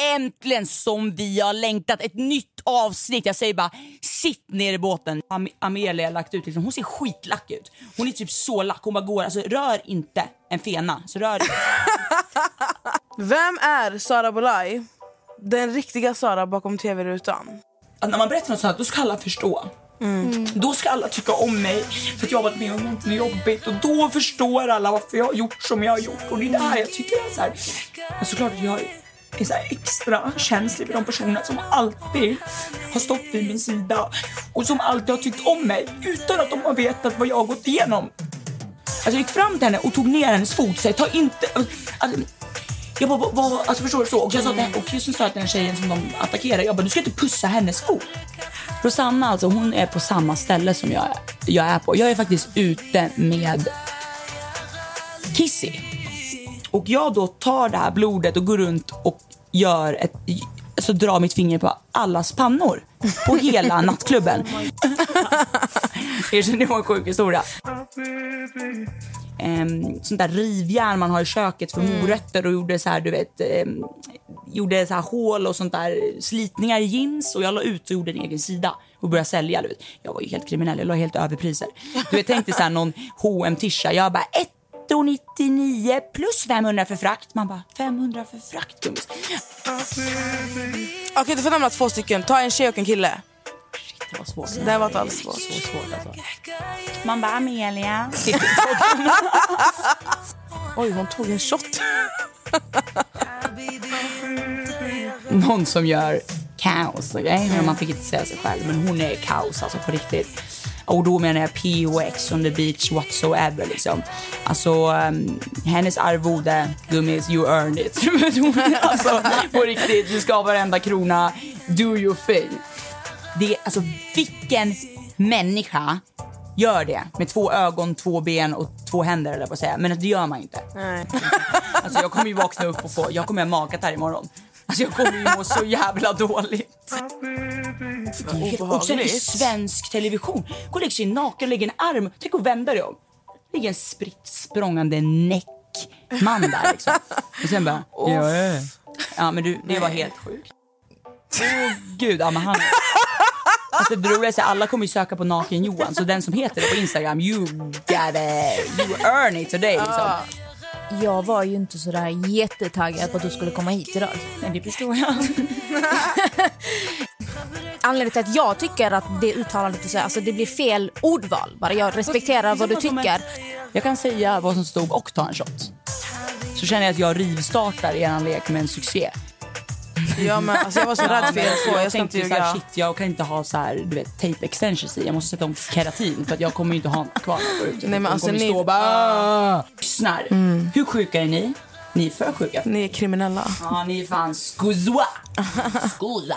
Äntligen som vi har längtat. Ett nytt avsnitt. Jag säger bara, sitt ner i båten. Am Amelia har lagt ut, liksom, hon ser skitlack ut. Hon är typ så lack. Hon bara går, alltså rör inte en fena. Så rör. Vem är Sara Bolaj? Den riktiga Sara bakom tv-rutan. När man berättar något sånt här, då ska alla förstå. Då ska alla tycka om mig för att jag har varit med om något jobbigt och då förstår alla varför jag har gjort som jag har gjort. Och det är det här jag tycker är så här. Men såklart jag är så här extra känslig för de personer som alltid har stått vid min sida och som alltid har tyckt om mig utan att de har vetat vad jag har gått igenom. Alltså jag gick fram till henne och tog ner hennes fot Så jag, ta inte... Alltså, jag bara, vad, vad, alltså förstår du så? Och jag sa det, och just sa till den tjejen som de attackerade, jag bara, du ska inte pussa hennes fot. Rosanna alltså, hon är på samma ställe som jag, jag är på. Jag är faktiskt ute med Kissy. Och jag då tar det här blodet och går runt och gör ett, alltså drar mitt finger på allas pannor. På hela nattklubben. Erkänn, det var en sjuk historia. Um, sånt där rivjärn man har i köket för morötter och gjorde så här, du vet, ehm, gjorde så här hål och sånt där slitningar i jeans och jag la ut och gjorde en egen sida och började sälja. Du vet. Jag var ju helt kriminell, jag la helt överpriser. Du vet, tänkte så här någon hm tisha jag bara 1,99 plus 500 för frakt. Man bara 500 för frakt gummis. Okej, du får nämna två stycken. Ta en tjej och en kille. Det var svårt. Det var inte alls svårt. Så svårt alltså. Man bara Amelia. Oj, hon tog en shot. Någon som gör kaos. Okay? Men man fick inte säga sig själv, men hon är kaos alltså på riktigt. Och då menar jag POX on the beach whatsoever liksom. Alltså um, hennes arvode, gummis, you earned it. alltså på riktigt, du ska ha varenda krona, do your thing. Det, alltså vilken människa gör det med två ögon, två ben och två händer eller på att säga. Men det gör man inte. Nej. Alltså jag kommer ju vakna upp och få, jag kommer ha makat här imorgon. Alltså jag kommer ju må så jävla dåligt. Det är helt- Obehagligt. svensk television. Gå och lägg sig naken och lägg en arm. Tänk att vända dig om. ligger en spritt språngande näckman där liksom. Och sen bara... Ja, ja. ja men du, det var helt sjukt. Åh gud, ja men han... Alltså det roliga är att alla kommer ju söka på naken Johan så den som heter det på Instagram, you got it, you earn it today liksom. Jag var ju inte sådär jättetaggad på att du skulle komma hit idag. Men det förstår jag. Anledningen till att jag tycker att det uttalandet, alltså det blir fel ordval. Bara jag respekterar vad du tycker. Jag kan säga vad som stod och ta en shot. Så känner jag att jag rivstartar er lek med en succé. Ja, men, alltså, jag var så rädd för er två. Jag inte tänkte så här, shit, jag kan inte ha så här, du vet, tape extensions i. Jag måste sätta om keratin för att jag kommer ju inte ha kvar något ute. Nej, men alltså, kommer ni- stå och bara lyssnar. Hur sjuka är ni? Ni är för sjuka. Ni är kriminella. Ja, ni är fan skuzwa. Skuzwa.